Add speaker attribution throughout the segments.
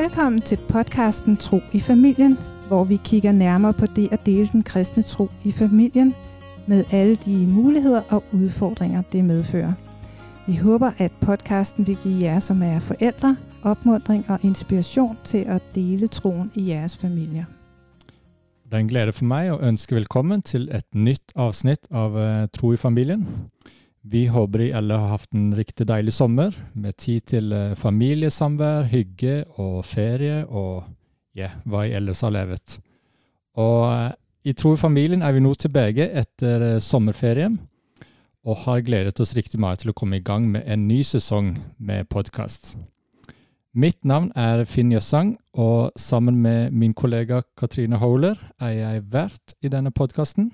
Speaker 1: Velkommen til podcasten Tro i familien, hvor vi kigger nærmere på det at dele den kristne tro i familien med alle de muligheder og udfordringer, det medfører. Vi håber, at podcasten vil give jer, som er forældre, opmundring og inspiration til at dele troen i jeres familier.
Speaker 2: Det er en glæde for mig at ønske velkommen til et nyt afsnit av eh, Tro i familien. Vi håper I alle har haft en riktig deilig sommer med tid til eh, familiesamvær, hygge og ferie og ja, hva jeg ellers har levet. Og eh, i Tro i familien er vi nu tilbake efter eh, sommerferien og har gledet oss riktig mye til å komme i gang med en ny sesong med podcast. Mitt navn er Finn Jøssang, og sammen med min kollega Katrine Holer er jeg vært i denne podcasten.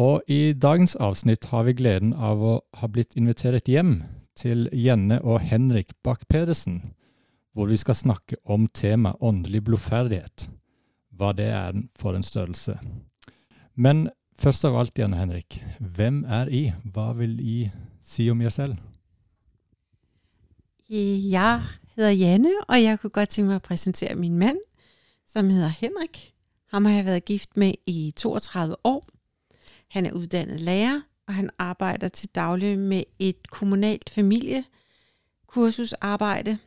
Speaker 2: Og i dagens afsnit har vi glæden av å ha blitt inviteret hjem til Jenne og Henrik Bak-Pedersen, hvor vi skal snakke om tema åndelig blodfærdighet. Hvad det er for en størrelse. Men først av alt, Jenne Henrik, hvem er I? Hvad vil I sige om jer selv?
Speaker 3: Jeg hedder Janne, og jeg kunne godt tænke mig at præsentere min mand, som hedder Henrik. Ham har jeg været gift med i 32 år. Han er uddannet lærer, og han arbejder til daglig med et kommunalt familiekursusarbejde.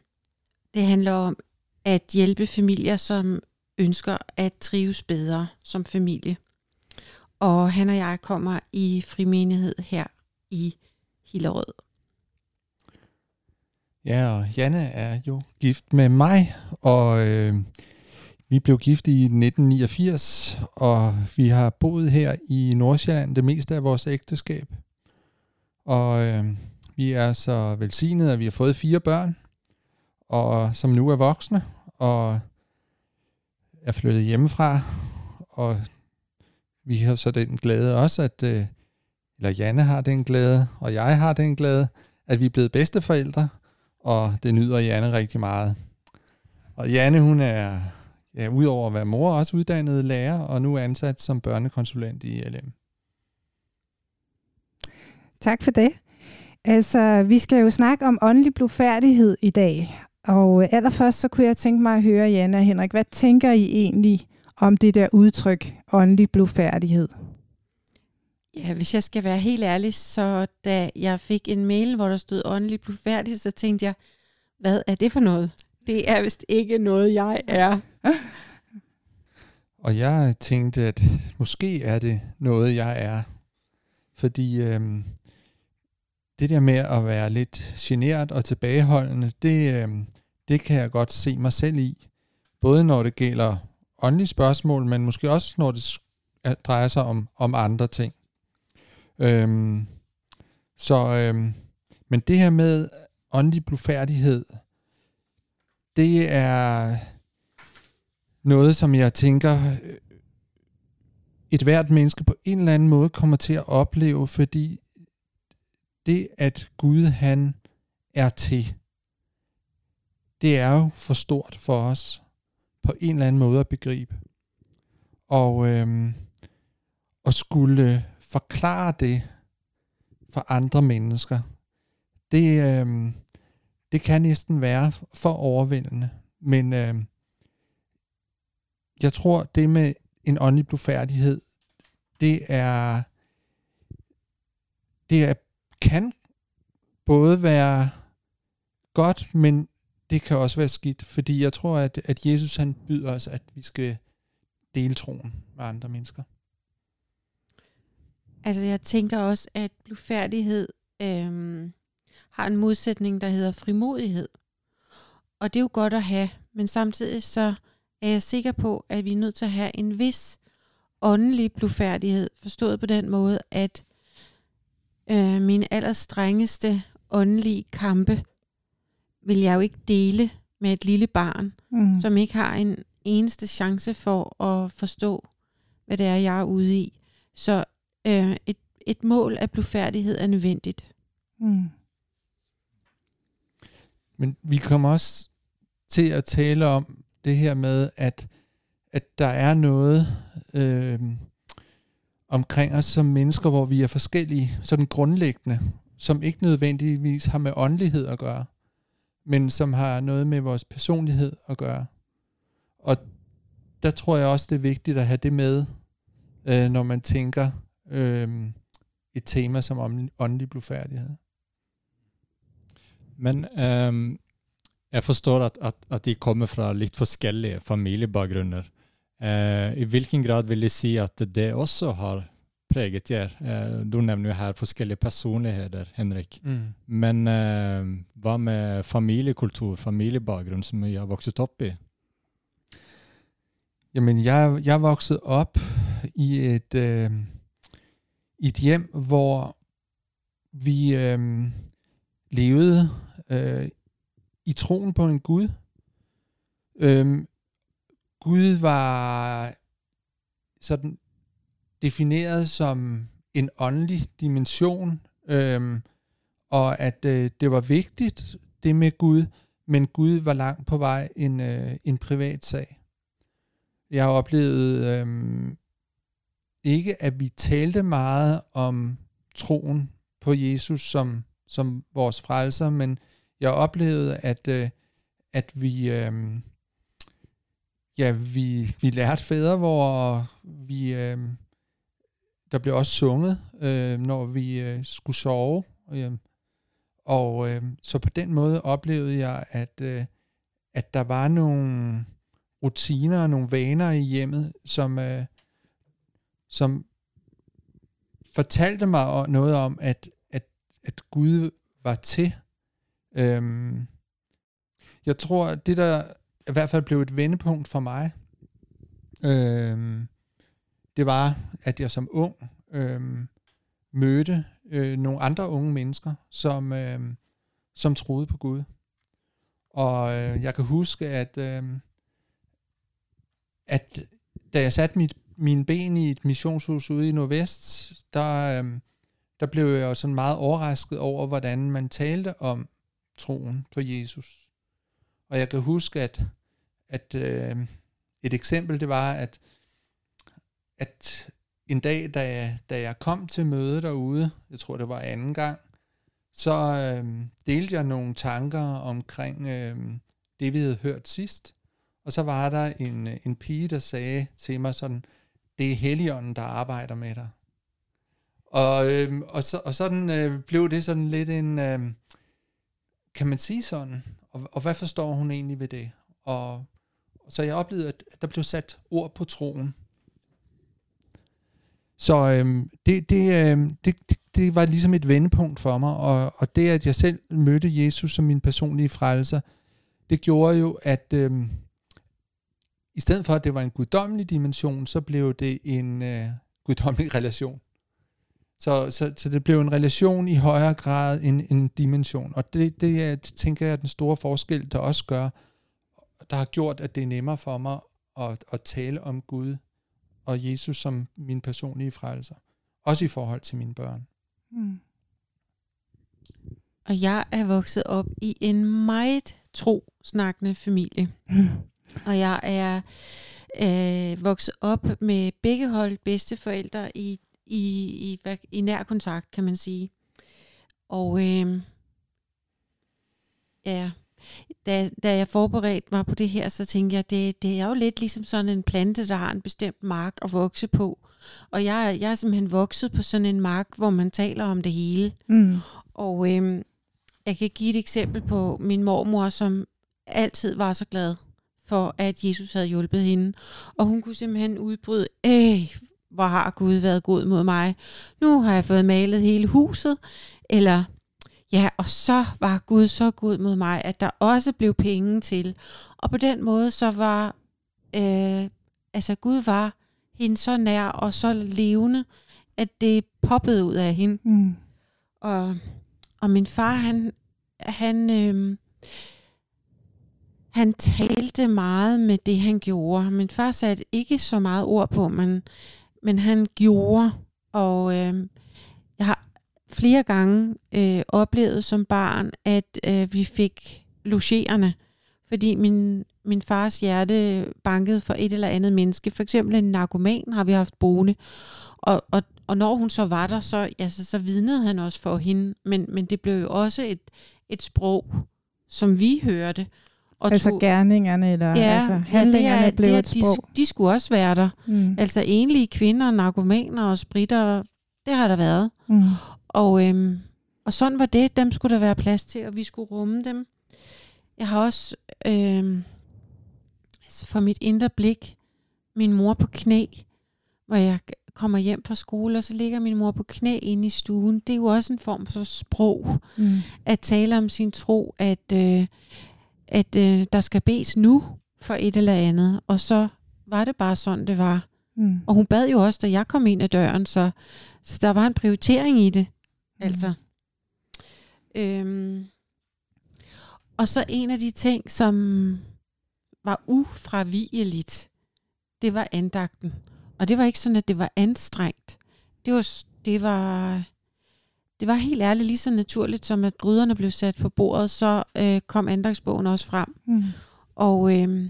Speaker 3: Det handler om at hjælpe familier, som ønsker at trives bedre som familie. Og han og jeg kommer i frimenighed her i Hillerød.
Speaker 4: Ja, og Janne er jo gift med mig, og øh, vi blev gift i 1989, og vi har boet her i Nordsjælland det meste af vores ægteskab. Og øh, vi er så velsignede, at vi har fået fire børn, og som nu er voksne, og er flyttet hjemmefra, og vi har så den glæde også, at, øh, eller Janne har den glæde, og jeg har den glæde, at vi er blevet bedsteforældre, og det nyder Janne rigtig meget. Og Janne, hun er, ja, udover at være mor, også uddannet lærer, og nu er ansat som børnekonsulent i LM.
Speaker 1: Tak for det. Altså, vi skal jo snakke om åndelig blodfærdighed i dag. Og allerførst så kunne jeg tænke mig at høre, Janne og Henrik, hvad tænker I egentlig om det der udtryk, åndelig blodfærdighed?
Speaker 3: Ja, hvis jeg skal være helt ærlig, så da jeg fik en mail, hvor der stod åndelig blodfærdig, så tænkte jeg, hvad er det for noget? Det er vist ikke noget, jeg er.
Speaker 4: Og jeg tænkte, at måske er det noget, jeg er. Fordi øhm, det der med at være lidt generet og tilbageholdende, det, øhm, det kan jeg godt se mig selv i. Både når det gælder åndelige spørgsmål, men måske også når det drejer sig om, om andre ting. Øhm, så, øhm, men det her med åndelig blufærdighed, det er noget, som jeg tænker, øh, et hvert menneske på en eller anden måde kommer til at opleve, fordi det, at Gud han er til, det er jo for stort for os på en eller anden måde at begribe. Og øhm, at skulle forklare det for andre mennesker, det, øhm, det kan næsten være for overvældende. Men øh, jeg tror, det med en åndelig blufærdighed, det er, det er, kan både være godt, men det kan også være skidt, fordi jeg tror, at, at Jesus han byder os, at vi skal dele troen med andre mennesker.
Speaker 3: Altså jeg tænker også, at blufærdighed øhm, har en modsætning, der hedder frimodighed. Og det er jo godt at have, men samtidig så er jeg sikker på, at vi er nødt til at have en vis åndelig blufærdighed, forstået på den måde, at øh, min allerstrengeste åndelige kampe vil jeg jo ikke dele med et lille barn, mm. som ikke har en eneste chance for at forstå, hvad det er, jeg er ude i. Så øh, et, et mål af blufærdighed er nødvendigt. Mm.
Speaker 4: Men vi kommer også til at tale om det her med, at, at der er noget øh, omkring os som mennesker, hvor vi er forskellige, sådan grundlæggende, som ikke nødvendigvis har med åndelighed at gøre. men som har noget med vores personlighed at gøre. Og der tror jeg også, det er vigtigt at have det med, øh, når man tænker øh, et tema som åndelig blufærdighed.
Speaker 2: Men um, jeg forstår at, at, at de kommer fra lidt forskellige familiebaggrunner. Uh, I hvilken grad vil de si at det også har preget jer? Uh, du nevner jo her forskellige personligheter, Henrik. Mm. Men uh, hva med familiekultur, familiebaggrunn som I har vokset op i?
Speaker 4: Jamen, jeg, jeg vokset op i et, øh, et hjem, hvor vi øh, levede øh, i troen på en Gud. Øhm, Gud var sådan defineret som en åndelig dimension, øhm, og at øh, det var vigtigt, det med Gud, men Gud var langt på vej en, øh, en privat sag. Jeg har oplevet øhm, ikke, at vi talte meget om troen på Jesus som, som vores frelser, men jeg oplevede, at, øh, at vi, øh, ja, vi, vi lærte fædre, hvor vi, øh, der blev også sunget, øh, når vi øh, skulle sove. Øh, og øh, så på den måde oplevede jeg, at, øh, at der var nogle rutiner og nogle vaner i hjemmet, som, øh, som fortalte mig noget om, at, at, Gud var til. Øhm, jeg tror, at det der i hvert fald blev et vendepunkt for mig, øhm, det var, at jeg som ung øhm, mødte øh, nogle andre unge mennesker, som, øhm, som troede på Gud. Og øh, jeg kan huske, at, øh, at da jeg satte mit mine ben i et missionshus ude i Nordvest, der, øh, der blev jeg jo sådan meget overrasket over, hvordan man talte om troen på Jesus. Og jeg kan huske, at, at øh, et eksempel det var, at, at en dag, da jeg, da jeg kom til møde derude, jeg tror det var anden gang, så øh, delte jeg nogle tanker omkring øh, det, vi havde hørt sidst. Og så var der en, en pige, der sagde til mig sådan, det er Helligånden, der arbejder med dig. Og, øh, og, så, og sådan øh, blev det sådan lidt en, øh, kan man sige sådan, og, og hvad forstår hun egentlig ved det? Og, så jeg oplevede, at der blev sat ord på troen. Så øh, det, det, øh, det, det, det var ligesom et vendepunkt for mig, og, og det, at jeg selv mødte Jesus som min personlige frelser, det gjorde jo, at, øh, i stedet for at det var en guddommelig dimension, så blev det en øh, guddommelig relation. Så, så, så det blev en relation i højere grad end en dimension. Og det, det er, tænker jeg er den store forskel, der også gør, der har gjort, at det er nemmere for mig at, at tale om Gud og Jesus som min personlige frelser. Også i forhold til mine børn. Mm.
Speaker 3: Og jeg er vokset op i en meget tro-snakkende familie. Mm. Og jeg er øh, vokset op med begge hold bedsteforældre i, i, i, i, i nær kontakt, kan man sige. Og øh, ja, da, da jeg forberedte mig på det her, så tænkte jeg, det, det er jo lidt ligesom sådan en plante, der har en bestemt mark at vokse på. Og jeg, jeg er simpelthen vokset på sådan en mark, hvor man taler om det hele. Mm. Og øh, jeg kan give et eksempel på min mormor, som altid var så glad for, at Jesus havde hjulpet hende. Og hun kunne simpelthen udbryde, øh, hvor har Gud været god mod mig. Nu har jeg fået malet hele huset. Eller, ja, og så var Gud så god mod mig, at der også blev penge til. Og på den måde, så var, øh, altså Gud var hende så nær og så levende, at det poppede ud af hende. Mm. Og, og min far, han, han øh, han talte meget med det, han gjorde. Min far satte ikke så meget ord på, men, men han gjorde. Og øh, jeg har flere gange øh, oplevet som barn, at øh, vi fik logerende, fordi min, min fars hjerte bankede for et eller andet menneske. For eksempel en narkoman har vi haft boende. Og, og, og når hun så var der, så, altså, så vidnede han også for hende. Men, men det blev jo også et, et sprog, som vi hørte.
Speaker 1: Og altså tog, gerningserne, eller ja, altså handlingerne ja, det er, blev det er, et sprog.
Speaker 3: De, de skulle også være der. Mm. Altså enlige kvinder, narkomaner og spritter, det har der været. Mm. Og, øhm, og sådan var det. Dem skulle der være plads til, og vi skulle rumme dem. Jeg har også øhm, altså for mit indre blik min mor på knæ, hvor jeg kommer hjem fra skole, og så ligger min mor på knæ inde i stuen. Det er jo også en form for sprog, mm. at tale om sin tro, at, øh, at øh, der skal bes nu for et eller andet. Og så var det bare sådan, det var. Mm. Og hun bad jo også, da jeg kom ind ad døren, så, så der var en prioritering i det. Mm. Altså. Øhm. Og så en af de ting, som var ufravigeligt, det var andagten. Og det var ikke sådan, at det var anstrengt. Det var, det var, det var helt ærligt lige så naturligt, som at gryderne blev sat på bordet, så øh, kom andagsbogen også frem. Mm. Og, øh,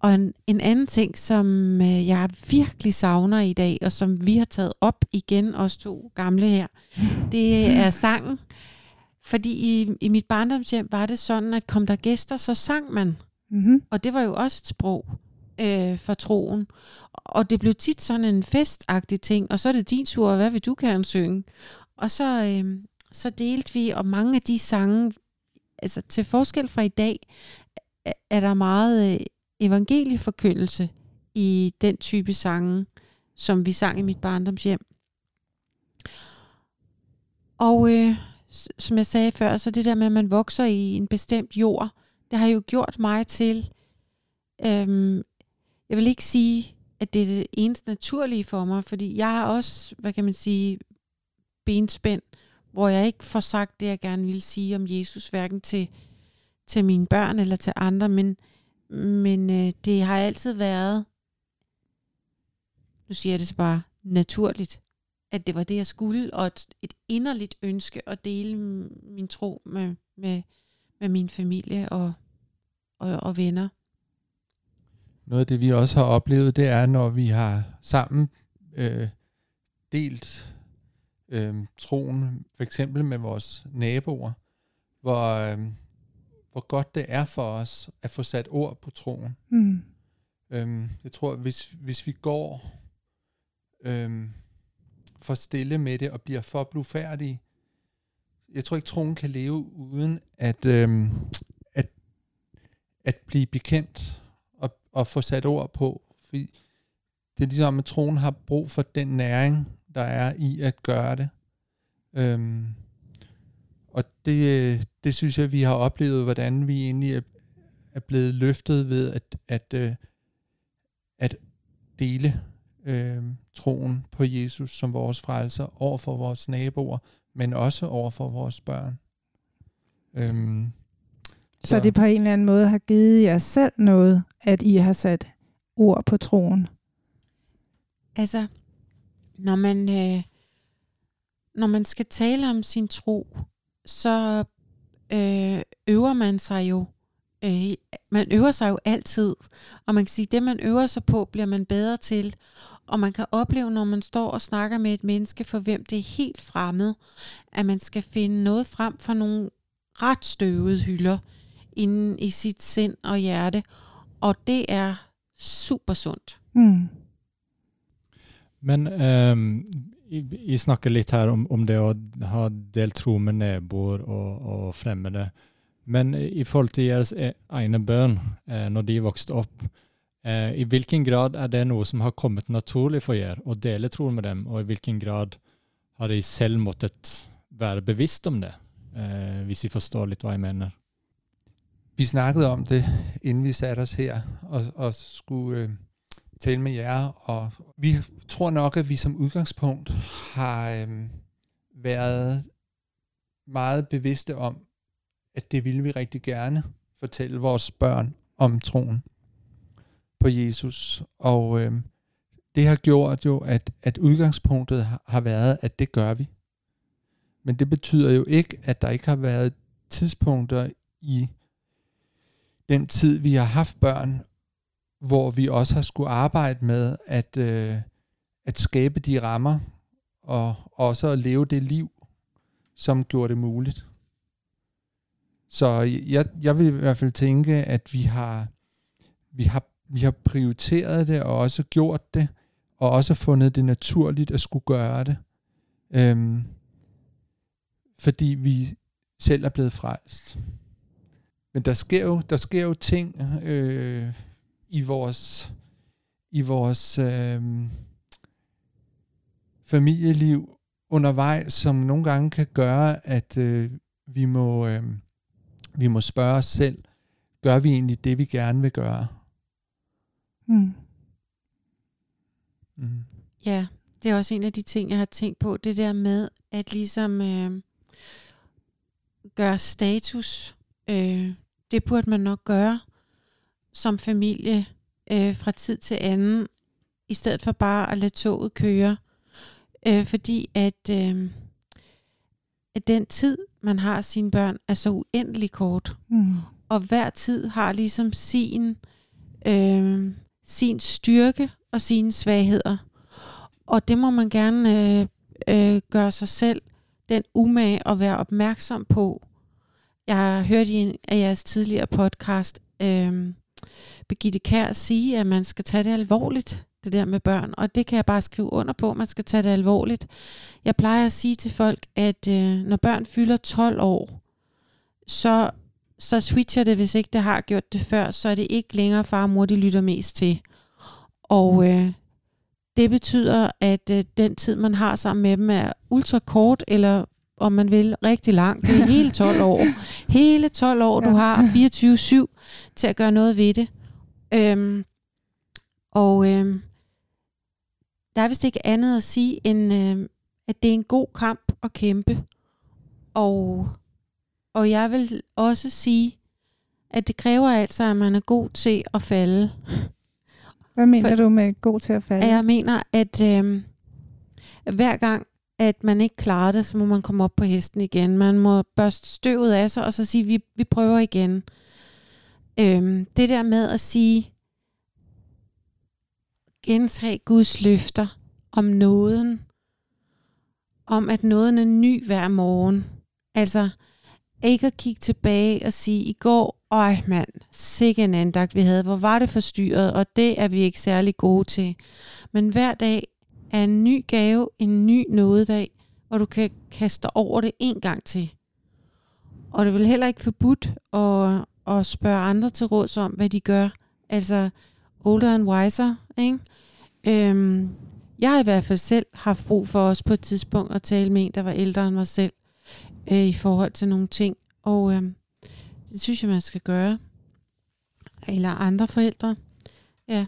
Speaker 3: og en, en anden ting, som øh, jeg virkelig savner i dag, og som vi har taget op igen, os to gamle her, det er sangen. Fordi i, i mit barndomshjem var det sådan, at kom der gæster, så sang man. Mm-hmm. Og det var jo også et sprog øh, for troen. Og det blev tit sådan en festagtig ting, og så er det din tur, hvad vil du gerne synge? Og så, øh, så delte vi, og mange af de sange, altså til forskel fra i dag, er der meget øh, evangelieforkyndelse i den type sange, som vi sang i mit barndomshjem. Og øh, som jeg sagde før, så det der med, at man vokser i en bestemt jord, det har jo gjort mig til øhm, jeg vil ikke sige, at det er det eneste naturlige for mig, fordi jeg har også, hvad kan man sige, benspænd, hvor jeg ikke får sagt det, jeg gerne vil sige om Jesus, hverken til, til mine børn eller til andre, men, men øh, det har altid været, nu siger jeg det så bare, naturligt, at det var det, jeg skulle, og et, et inderligt ønske at dele min tro med, med, med min familie og, og, og venner.
Speaker 4: Noget af det, vi også har oplevet, det er, når vi har sammen øh, delt øh, troen, for eksempel med vores naboer, hvor, øh, hvor godt det er for os at få sat ord på troen. Mm. Øh, jeg tror, hvis, hvis vi går øh, for stille med det og bliver for blufærdige, jeg tror ikke, troen kan leve uden at, øh, at, at blive bekendt at få sat ord på. Fordi det er ligesom, at troen har brug for den næring, der er i at gøre det. Øhm, og det, det synes jeg, vi har oplevet, hvordan vi egentlig er, er blevet løftet ved at, at, at, øh, at dele øh, troen på Jesus som vores frelser over for vores naboer, men også over for vores børn. Øhm,
Speaker 1: så. det på en eller anden måde har givet jer selv noget, at I har sat ord på troen?
Speaker 3: Altså, når man, øh, når man skal tale om sin tro, så øh, øver man sig jo øh, man øver sig jo altid, og man kan sige, at det man øver sig på, bliver man bedre til, og man kan opleve, når man står og snakker med et menneske, for hvem det er helt fremmed, at man skal finde noget frem fra nogle ret støvede hylder, inden i sit sind og hjerte. Og det er super sundt. Mm.
Speaker 2: Men um, I, I snakker litt her om, om, det å ha delt tro med naboer og, og fremmede. Men i forhold til deres e, egne bønn, eh, når de vokste opp, eh, i hvilken grad er det noe som har kommet naturlig for dere å dele tro med dem, og i hvilken grad har de selv måttet være bevisst om det, eh, hvis I forstår litt hva jeg mener?
Speaker 4: Vi snakkede om det, inden vi satte os her og, og skulle øh, tale med jer, og vi tror nok, at vi som udgangspunkt har øh, været meget bevidste om, at det ville vi rigtig gerne fortælle vores børn om troen på Jesus. Og øh, det har gjort jo, at, at udgangspunktet har været, at det gør vi. Men det betyder jo ikke, at der ikke har været tidspunkter i den tid, vi har haft børn, hvor vi også har skulle arbejde med at, øh, at skabe de rammer, og også at leve det liv, som gjorde det muligt. Så jeg, jeg vil i hvert fald tænke, at vi har, vi har, vi har prioriteret det og også gjort det, og også fundet det naturligt at skulle gøre det. Øhm, fordi vi selv er blevet frelst. Men der sker jo, der sker jo ting øh, i vores, i vores øh, familieliv undervejs, som nogle gange kan gøre, at øh, vi må øh, vi må spørge os selv, gør vi egentlig det, vi gerne vil gøre?
Speaker 1: Mm.
Speaker 3: Mm. Ja, det er også en af de ting, jeg har tænkt på, det der med at ligesom øh, gøre status. Øh, det burde man nok gøre som familie øh, fra tid til anden, i stedet for bare at lade toget køre. Øh, fordi at, øh, at den tid, man har sine børn, er så uendelig kort. Mm. Og hver tid har ligesom sin, øh, sin styrke og sine svagheder. Og det må man gerne øh, øh, gøre sig selv den umage at være opmærksom på. Jeg har hørt i en af jeres tidligere podcast, øh, Begitte Kær sige, at man skal tage det alvorligt, det der med børn. Og det kan jeg bare skrive under på, man skal tage det alvorligt. Jeg plejer at sige til folk, at øh, når børn fylder 12 år, så, så switcher det, hvis ikke det har gjort det før, så er det ikke længere far og mor, de lytter mest til. Og øh, det betyder, at øh, den tid, man har sammen med dem, er ultra kort, eller om man vil, rigtig lang. Det er hele 12 år. Hele 12 år, ja. du har 24-7 til at gøre noget ved det. Øhm, og øhm, der er vist ikke andet at sige, end øh, at det er en god kamp at kæmpe. Og, og jeg vil også sige, at det kræver altså, at man er god til at falde.
Speaker 1: Hvad mener For, du med god til at falde?
Speaker 3: Jeg mener, at øh, hver gang, at man ikke klarer det, så må man komme op på hesten igen. Man må børste støvet af sig, og så sige, vi, vi prøver igen. Øhm, det der med at sige, gentage Guds løfter om nåden, om at nåden er ny hver morgen. Altså, ikke at kigge tilbage og sige, i går, øj mand, sikke en andagt vi havde, hvor var det forstyrret, og det er vi ikke særlig gode til. Men hver dag er en ny gave, en ny nådedag, hvor du kan kaste over det en gang til. Og det er vel heller ikke forbudt at, at spørge andre til råds om, hvad de gør. Altså, older and wiser, ikke? Øhm, jeg har i hvert fald selv haft brug for os på et tidspunkt at tale med en, der var ældre end mig selv, øh, i forhold til nogle ting. Og øh, det synes jeg, man skal gøre. Eller andre forældre. Ja.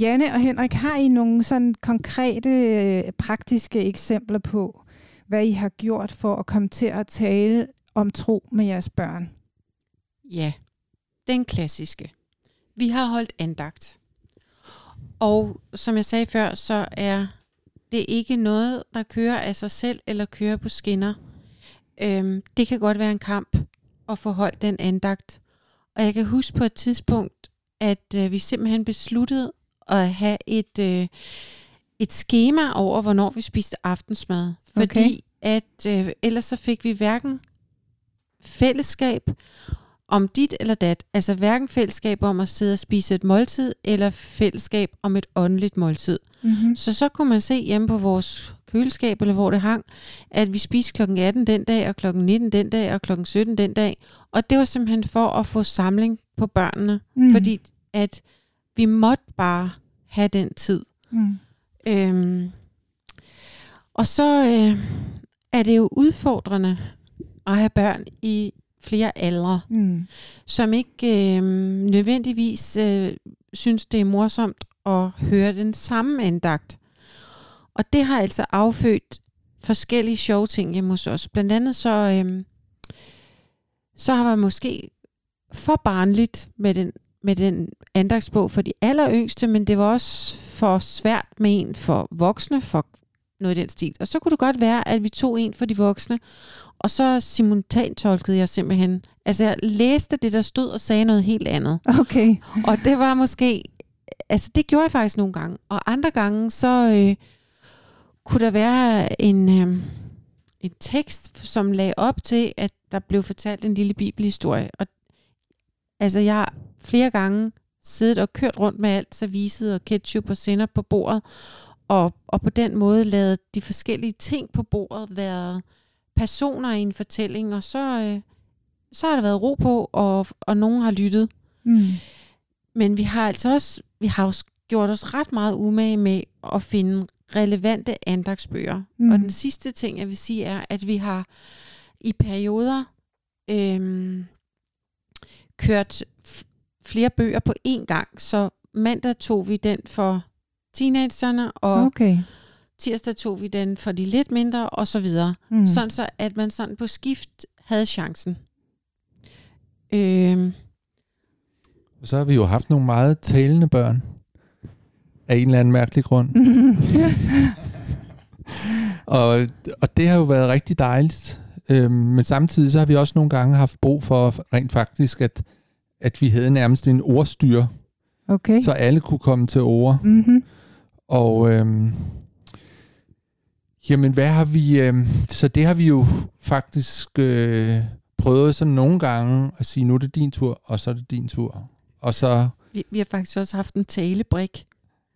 Speaker 1: Janne og Henrik, har I nogle sådan konkrete, øh, praktiske eksempler på, hvad I har gjort for at komme til at tale om tro med jeres børn?
Speaker 3: Ja, den klassiske. Vi har holdt andagt. Og som jeg sagde før, så er det ikke noget, der kører af sig selv eller kører på skinner. Øhm, det kan godt være en kamp at få holdt den andagt. Og jeg kan huske på et tidspunkt, at øh, vi simpelthen besluttede at have et, øh, et schema over, hvornår vi spiste aftensmad. Fordi okay. at øh, ellers så fik vi hverken fællesskab om dit eller dat. Altså hverken fællesskab om at sidde og spise et måltid, eller fællesskab om et åndeligt måltid. Mm-hmm. Så så kunne man se hjemme på vores køleskab, eller hvor det hang, at vi spiste klokken 18 den dag, og klokken 19 den dag, og klokken 17 den dag. Og det var simpelthen for at få samling på børnene. Mm. Fordi at vi måtte bare have den tid. Mm. Øhm, og så øh, er det jo udfordrende at have børn i flere aldre, mm. som ikke øh, nødvendigvis øh, synes, det er morsomt at høre den samme andagt. Og det har altså affødt forskellige sjove ting hjemme hos os. Blandt andet så, øh, så har man måske for barnligt med den med den andagsbog for de alleryngste, men det var også for svært med en for voksne, for noget i den stil. Og så kunne det godt være, at vi tog en for de voksne, og så simultantolkede jeg simpelthen. Altså jeg læste det, der stod, og sagde noget helt andet.
Speaker 1: Okay.
Speaker 3: Og det var måske, altså det gjorde jeg faktisk nogle gange. Og andre gange, så øh, kunne der være en, øh, en tekst, som lagde op til, at der blev fortalt en lille bibelhistorie. Og altså jeg flere gange siddet og kørt rundt med alt serviset og ketchup og sender på bordet, og, og på den måde lavet de forskellige ting på bordet være personer i en fortælling, og så, øh, så har der været ro på, og, og nogen har lyttet.
Speaker 1: Mm.
Speaker 3: Men vi har altså også, vi har også gjort os ret meget umage med at finde relevante andagsbøger.
Speaker 1: Mm.
Speaker 3: Og den sidste ting, jeg vil sige, er, at vi har i perioder øhm, kørt f- flere bøger på én gang. Så mandag tog vi den for teenagerne, og
Speaker 1: Okay.
Speaker 3: tirsdag tog vi den for de lidt mindre, og så videre.
Speaker 1: Mm.
Speaker 3: Sådan så, at man sådan på skift havde chancen. Øhm,
Speaker 4: Så har vi jo haft nogle meget talende børn. Af en eller anden mærkelig grund. Og, og det har jo været rigtig dejligt. Øhm, men samtidig så har vi også nogle gange haft brug for rent faktisk, at, at vi havde nærmest en ordstyr,
Speaker 1: okay.
Speaker 4: så alle kunne komme til ord.
Speaker 1: Mm-hmm.
Speaker 4: Og øhm, jamen, hvad har vi... Øhm, så det har vi jo faktisk øh, prøvet sådan nogle gange at sige, nu er det din tur, og så er det din tur. Og så,
Speaker 3: vi, vi har faktisk også haft en talebrik.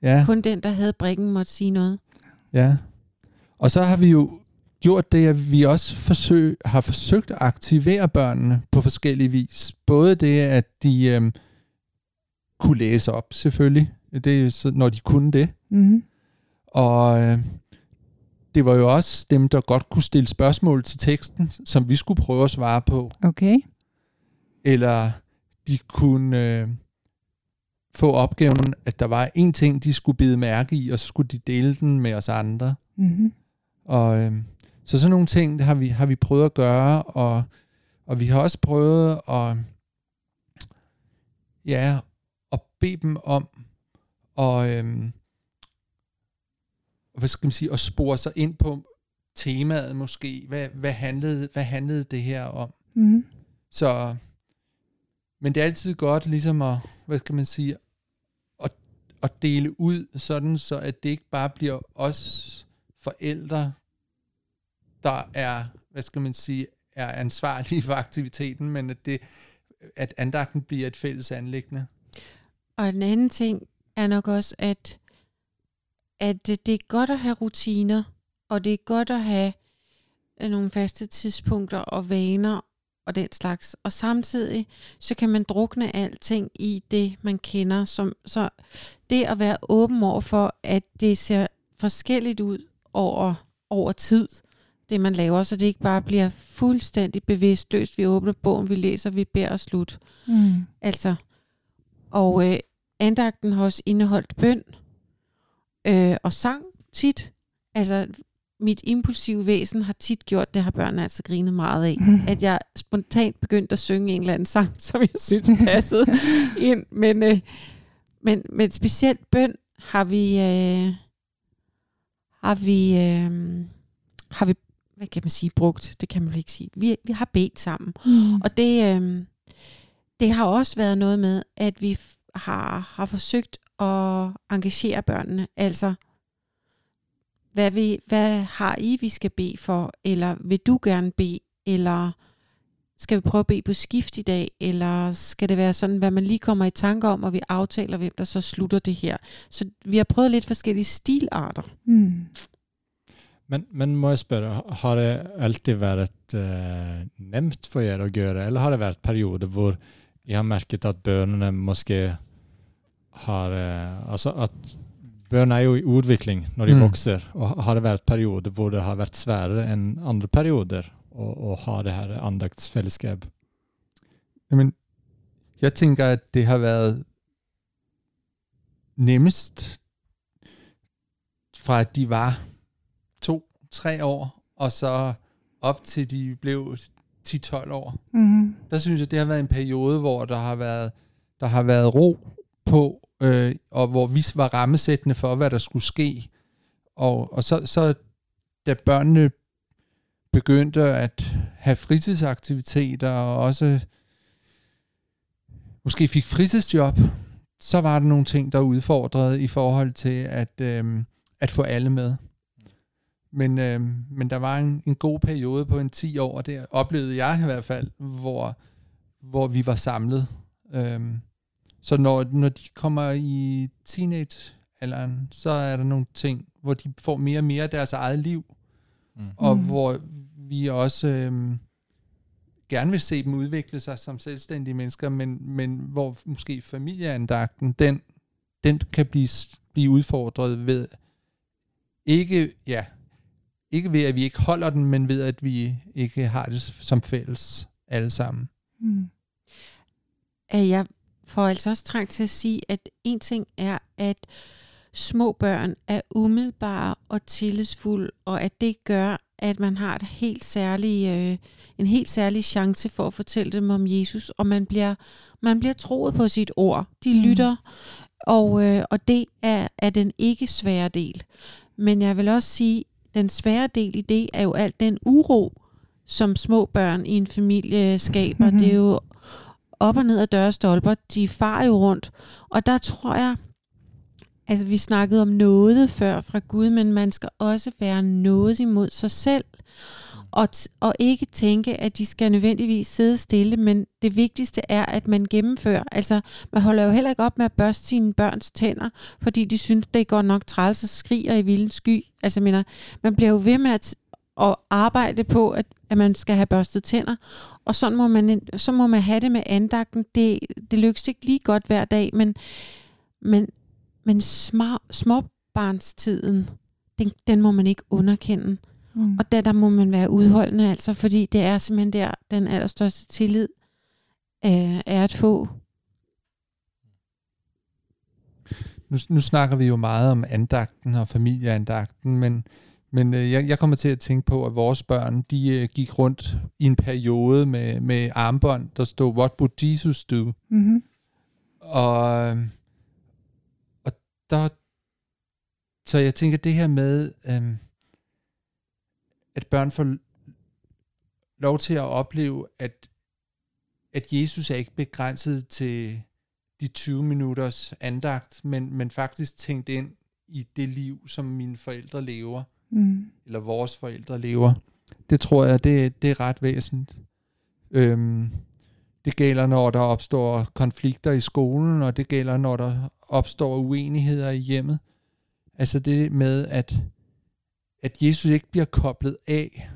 Speaker 4: ja,
Speaker 3: Kun den, der havde brikken, måtte sige noget.
Speaker 4: ja. Og så har vi jo gjort det, at vi også forsøg, har forsøgt at aktivere børnene på forskellige vis. Både det, at de øhm, kunne læse op, selvfølgelig, det er når de kunne det.
Speaker 1: Mm-hmm.
Speaker 4: Og øh, det var jo også dem, der godt kunne stille spørgsmål til teksten, som vi skulle prøve at svare på.
Speaker 1: Okay.
Speaker 4: Eller de kunne øh, få opgaven, at der var en ting, de skulle bide mærke i, og så skulle de dele den med os andre.
Speaker 1: Mm-hmm.
Speaker 4: Og øh, så sådan nogle ting har vi, har vi prøvet at gøre, og, og vi har også prøvet at, ja, at bede dem om at, øh, hvad skal man sige, at spore sig ind på temaet måske. Hvad, hvad, handlede, hvad handlede det her om?
Speaker 1: Mm-hmm.
Speaker 4: Så, men det er altid godt ligesom at, hvad skal man sige, at, at dele ud sådan, så at det ikke bare bliver os forældre, der er, hvad skal man sige, er ansvarlige for aktiviteten, men at, det, at andagten bliver et fælles anlæggende.
Speaker 3: Og en anden ting er nok også, at, at det er godt at have rutiner, og det er godt at have øh, nogle faste tidspunkter og vaner og den slags. Og samtidig så kan man drukne alting i det, man kender. Som, så det at være åben over for, at det ser forskelligt ud over, over tid, det man laver, så det ikke bare bliver fuldstændig bevidstløst. Vi åbner bogen, vi læser, vi beder og slut.
Speaker 1: Mm.
Speaker 3: Altså, og øh, andagten har også indeholdt bøn øh, og sang tit. Altså, mit impulsive væsen har tit gjort, det har børnene altså grinet meget af, at jeg spontant begyndte at synge en eller anden sang, som jeg synes passede ind. Men, øh, men, men specielt bøn har vi, øh, har vi, øh, har vi, hvad kan man sige, brugt, det kan man ikke sige. Vi, vi har bedt sammen.
Speaker 1: Mm.
Speaker 3: Og det, øh, det har også været noget med, at vi har, har forsøgt at engagere børnene. Altså, hvad, vi, hvad har I, vi skal bede for? Eller vil du gerne bede? Eller skal vi prøve at bede på skift i dag? Eller skal det være sådan, hvad man lige kommer i tanke om, og vi aftaler, hvem der så slutter det her? Så vi har prøvet lidt forskellige stilarter.
Speaker 1: Mm.
Speaker 2: Men, men må jeg spørre, har det alltid vært eh, nemt for dere å gjøre, eller har det vært perioder hvor jeg har merket at børnene måske har eh, Altså at børn er jo i udvikling når de
Speaker 4: Mm.
Speaker 2: vokser, og har det vært perioder hvor det har vært sværere enn andre perioder å ha det her andaktsfællesskab?
Speaker 4: Jamen, jeg tænker, at det har været nemmest fra at de var tre år, og så op til de blev 10-12 år.
Speaker 1: Mm.
Speaker 4: Der synes jeg, det har været en periode, hvor der har været, der har været ro på, øh, og hvor vi var rammesættende for, hvad der skulle ske. Og, og så, så da børnene begyndte at have fritidsaktiviteter og også måske fik fritidsjob, så var der nogle ting, der udfordrede i forhold til at, øh, at få alle med. Men, øh, men der var en, en god periode på en 10 år, der oplevede jeg i hvert fald, hvor, hvor vi var samlet. Øh, så når, når de kommer i teenagealderen, så er der nogle ting, hvor de får mere og mere af deres eget liv, mm. og mm. hvor vi også øh, gerne vil se dem udvikle sig som selvstændige mennesker, men, men hvor måske familieandagten, den, den kan blive, blive udfordret ved, ikke, ja, ikke ved, at vi ikke holder den, men ved, at vi ikke har det som fælles alle sammen. Mm.
Speaker 3: Jeg får altså også trang til at sige, at en ting er, at små børn er umiddelbare og tillidsfulde, og at det gør, at man har et helt særlig, øh, en helt særlig chance for at fortælle dem om Jesus, og man bliver, man bliver troet på sit ord. De mm. lytter, og, øh, og det er, er den ikke svære del. Men jeg vil også sige, den svære del i det er jo alt den uro, som små børn i en familie skaber. Mm-hmm. Det er jo op og ned af dørstolper. De farer jo rundt. Og der tror jeg, altså vi snakkede om noget før fra Gud, men man skal også være noget imod sig selv. Og, og ikke tænke, at de skal nødvendigvis sidde stille, men det vigtigste er, at man gennemfører. Altså, man holder jo heller ikke op med at børste sine børns tænder, fordi de synes, det går nok træls og skriger i vildens sky. Altså, mener, man bliver jo ved med at, at arbejde på, at, at man skal have børstet tænder, og sådan må man, så må man have det med andagten. Det, det lykkes ikke lige godt hver dag, men, men men små, småbarnstiden, den, den må man ikke underkende. Mm. Og der, der må man være udholdende, altså, fordi det er simpelthen der, den allerstørste tillid øh, er at få.
Speaker 4: Nu, nu snakker vi jo meget om andagten og familieandagten, men, men øh, jeg, jeg kommer til at tænke på, at vores børn, de øh, gik rundt i en periode med, med armbånd, der stod, What would Jesus do? Mm-hmm. Og der, så jeg tænker det her med, øhm, at børn får lov til at opleve, at, at Jesus er ikke begrænset til de 20 minutters andagt, men, men faktisk tænkt ind i det liv, som mine forældre lever, mm. eller vores forældre lever. Det tror jeg, det, det er ret væsentligt. Øhm, det gælder, når der opstår konflikter i skolen, og det gælder, når der opstår uenigheder i hjemmet. Altså det med, at, at Jesus ikke bliver koblet af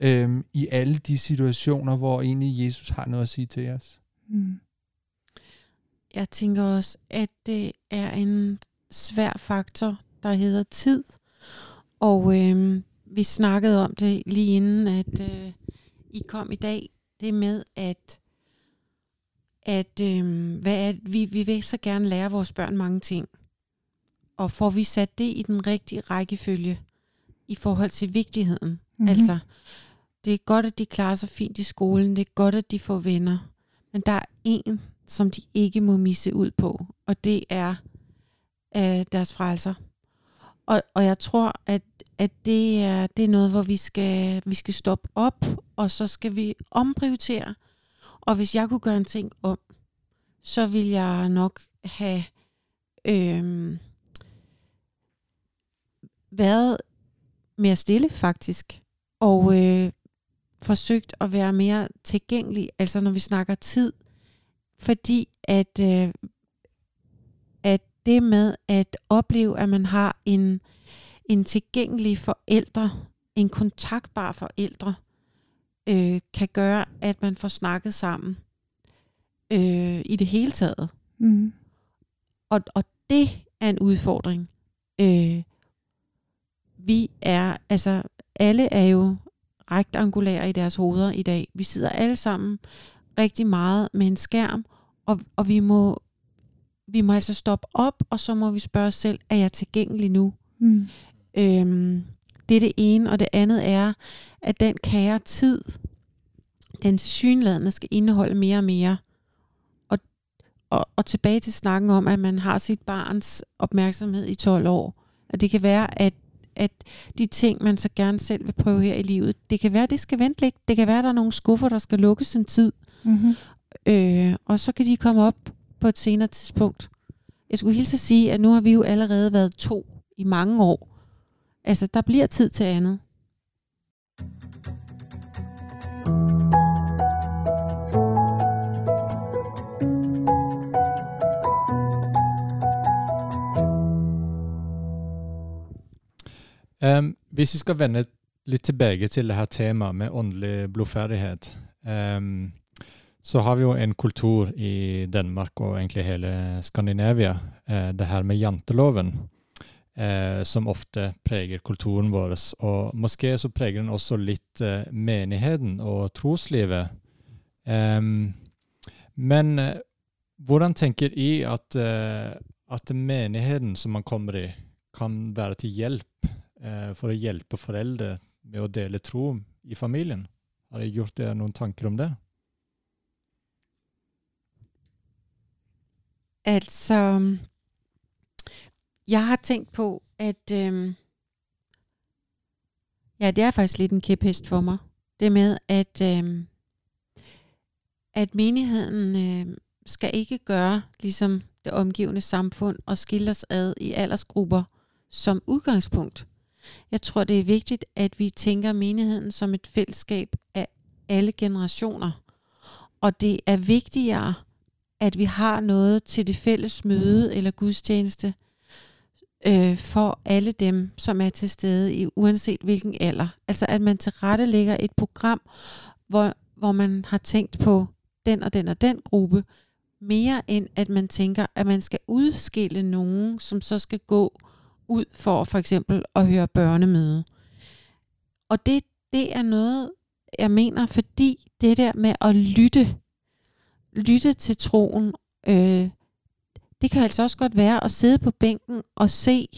Speaker 4: øhm, i alle de situationer, hvor egentlig Jesus har noget at sige til os. Mm.
Speaker 3: Jeg tænker også, at det er en svær faktor, der hedder tid. Og øhm, vi snakkede om det lige inden, at øh, I kom i dag. Det med, at at øh, hvad er, vi, vi vil så gerne lære vores børn mange ting. Og får vi sat det i den rigtige rækkefølge i forhold til vigtigheden. Mm-hmm. Altså, det er godt, at de klarer sig fint i skolen. Det er godt, at de får venner. Men der er en, som de ikke må misse ud på. Og det er øh, deres frelser. Og, og jeg tror, at, at det, er, det er noget, hvor vi skal, vi skal stoppe op, og så skal vi omprioritere og hvis jeg kunne gøre en ting om, så vil jeg nok have øhm, været mere stille faktisk, og mm. øh, forsøgt at være mere tilgængelig, altså når vi snakker tid, fordi at, øh, at det med at opleve, at man har en, en tilgængelig forældre, en kontaktbar forældre, øh, kan gøre, at man får snakket sammen øh, i det hele taget. Mm. Og, og det er en udfordring. Øh, vi er, altså alle er jo rektangulære i deres hoveder i dag. Vi sidder alle sammen rigtig meget med en skærm, og, og vi må vi må altså stoppe op, og så må vi spørge os selv, er jeg tilgængelig nu? Mm. Øhm, det er det ene, og det andet er, at den kære tid, den synladende skal indeholde mere og mere. Og, og, og tilbage til snakken om, at man har sit barns opmærksomhed i 12 år. At det kan være, at, at de ting, man så gerne selv vil prøve her i livet, det kan være, det skal vente lidt. Det kan være, der er nogle skuffer, der skal lukkes en tid.
Speaker 1: Mm-hmm.
Speaker 3: Øh, og så kan de komme op på et senere tidspunkt. Jeg skulle hilse at sige, at nu har vi jo allerede været to i mange år. Altså, der bliver tid til andet.
Speaker 2: Um, hvis vi skal vende lidt tilbage til det her tema med åndelig blodfærdighed, um, så har vi jo en kultur i Danmark og egentlig hele Skandinavia, uh, det her med janteloven, uh, som ofte præger kulturen vår. Og måske så præger den også lidt eh, uh, menigheten og troslivet. Um, men hvordan tænker I at, at menigheten som man kommer i, kan være til hjælp Eh, for å hjelpe foreldre med å dele tro i familien. Har dere gjort dere noen tanker om det?
Speaker 3: Altså, jeg har tænkt på, at øhm, ja, det er faktisk lidt en kæphest for mig. Det med, at, øhm, at menigheden øhm, skal ikke gøre ligesom det omgivende samfund og skille os ad i aldersgrupper som udgangspunkt. Jeg tror, det er vigtigt, at vi tænker menigheden som et fællesskab af alle generationer. Og det er vigtigere, at vi har noget til det fælles møde eller gudstjeneste øh, for alle dem, som er til stede, i uanset hvilken alder. Altså at man tilrettelægger et program, hvor, hvor man har tænkt på den og den og den gruppe, mere end at man tænker, at man skal udskille nogen, som så skal gå ud for for eksempel at høre børnemøde. Og det, det er noget, jeg mener, fordi det der med at lytte, lytte til troen, øh, det kan altså også godt være at sidde på bænken og se,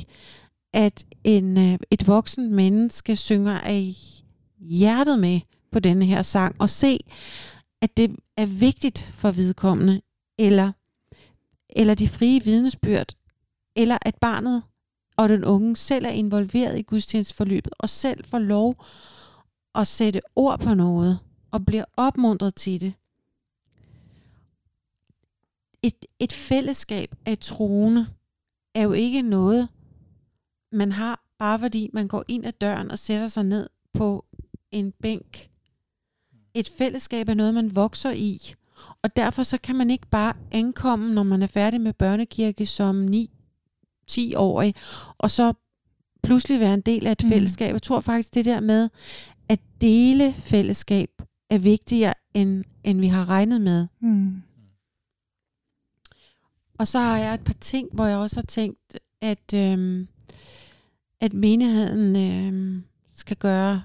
Speaker 3: at en, øh, et voksen menneske synger af hjertet med på denne her sang, og se, at det er vigtigt for vedkommende, eller, eller de frie vidnesbyrd, eller at barnet og den unge selv er involveret i gudstjenestforløbet, og selv får lov at sætte ord på noget, og bliver opmuntret til det. Et, et fællesskab af troende er jo ikke noget, man har, bare fordi man går ind ad døren og sætter sig ned på en bænk. Et fællesskab er noget, man vokser i. Og derfor så kan man ikke bare ankomme, når man er færdig med børnekirke som 9 10-årig, og så pludselig være en del af et mm. fællesskab. Jeg tror faktisk, det der med at dele fællesskab er vigtigere, end, end vi har regnet med. Mm. Og så har jeg et par ting, hvor jeg også har tænkt, at, øhm, at menigheden øhm, skal gøre,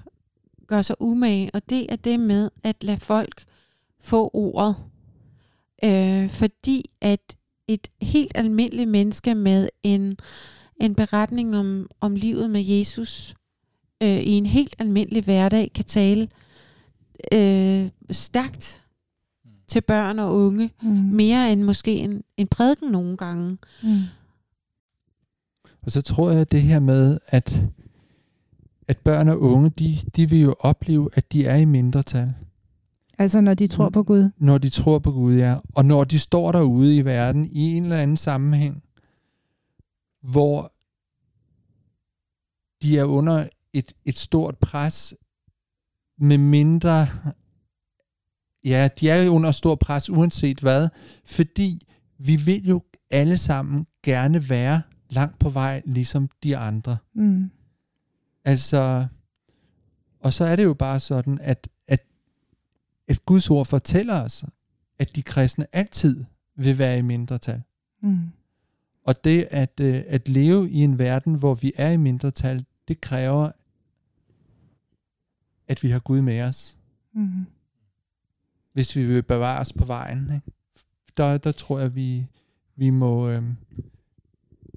Speaker 3: gøre sig umage, og det er det med at lade folk få ordet. Øh, fordi at et helt almindeligt menneske med en, en beretning om, om livet med Jesus øh, i en helt almindelig hverdag kan tale øh, stærkt mm. til børn og unge, mm. mere end måske en, en prædiken nogle gange. Mm.
Speaker 4: Og så tror jeg, at det her med, at, at børn og unge, de, de vil jo opleve, at de er i mindretal.
Speaker 1: Altså når de tror på Gud?
Speaker 4: Når de tror på Gud, ja. Og når de står derude i verden i en eller anden sammenhæng, hvor de er under et, et stort pres med mindre... Ja, de er jo under stort pres uanset hvad, fordi vi vil jo alle sammen gerne være langt på vej, ligesom de andre. Mm. Altså, og så er det jo bare sådan, at at Guds ord fortæller os, at de kristne altid vil være i mindretal. Mm. Og det at, øh, at leve i en verden, hvor vi er i mindretal, det kræver, at vi har Gud med os. Mm. Hvis vi vil bevare os på vejen. Ikke? Der, der tror jeg, vi, vi må, øh,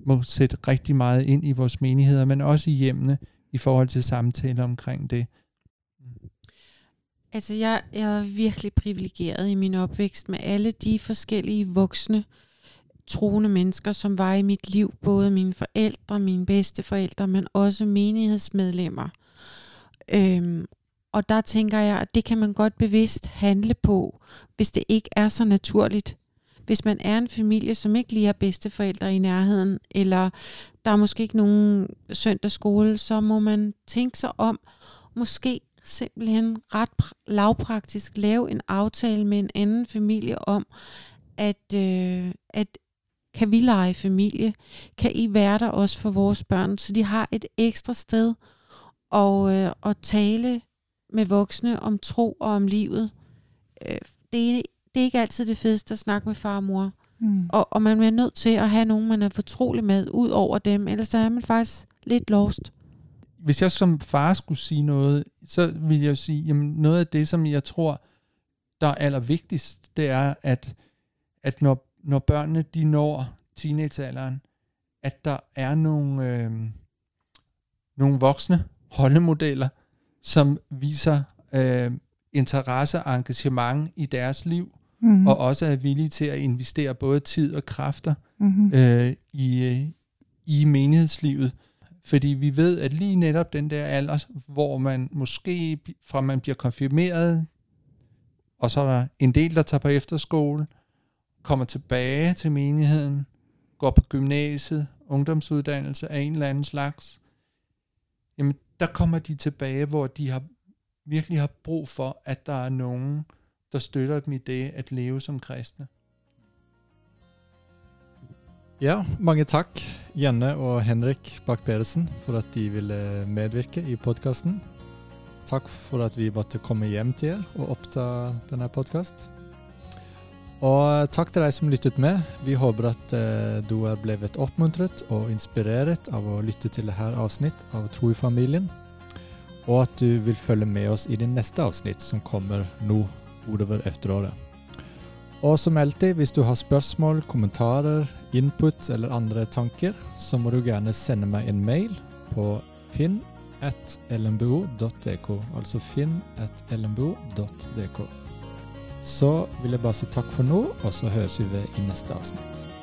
Speaker 4: må sætte rigtig meget ind i vores menigheder, men også i hjemmene i forhold til samtaler omkring det.
Speaker 3: Altså, jeg, jeg er virkelig privilegeret i min opvækst med alle de forskellige voksne, troende mennesker, som var i mit liv, både mine forældre, mine bedsteforældre, men også menighedsmedlemmer. Øhm, og der tænker jeg, at det kan man godt bevidst handle på, hvis det ikke er så naturligt. Hvis man er en familie, som ikke lige har bedsteforældre i nærheden, eller der er måske ikke nogen søndagsskole, så må man tænke sig om, måske simpelthen ret lavpraktisk lave en aftale med en anden familie om, at, øh, at kan vi lege familie? Kan I være der også for vores børn, så de har et ekstra sted og, øh, at tale med voksne om tro og om livet. Øh, det, er, det er ikke altid det fedeste at snakke med far og mor. Mm. Og, og man er nødt til at have nogen, man er fortrolig med, ud over dem, ellers er man faktisk lidt lost.
Speaker 4: Hvis jeg som far skulle sige noget, så vil jeg sige, jamen noget af det, som jeg tror, der er allervigtigst, det er, at, at når, når børnene de når teenagealderen, at der er nogle, øh, nogle voksne holdemodeller, som viser øh, interesse og engagement i deres liv, mm-hmm. og også er villige til at investere både tid og kræfter mm-hmm. øh, i, øh, i menighedslivet. Fordi vi ved, at lige netop den der alder, hvor man måske fra man bliver konfirmeret, og så er der en del, der tager på efterskole, kommer tilbage til menigheden, går på gymnasiet, ungdomsuddannelse af en eller anden slags, jamen der kommer de tilbage, hvor de har virkelig har brug for, at der er nogen, der støtter dem i det at leve som kristne.
Speaker 2: Ja, mange tak Janne og Henrik Bak-Pedersen for at de ville eh, medvirke i podcasten. Tak for at vi måtte komme hjem til jer og optage denne podcast. Og takk til deg som lyttet med. Vi håper at eh, du er blevet oppmuntret og inspireret av å lytte til dette avsnitt av Tro i familien, og at du vil følge med oss i det neste avsnitt som kommer nå utover efteråret. Og som alltid, hvis du har spørsmål, kommentarer, input eller andre tanker, så må du gjerne sende meg en mail på finn.lmbo.dk, altså finn.lmbo.dk. Så vil jeg bare si takk for nå, og så høres vi ved i neste avsnitt.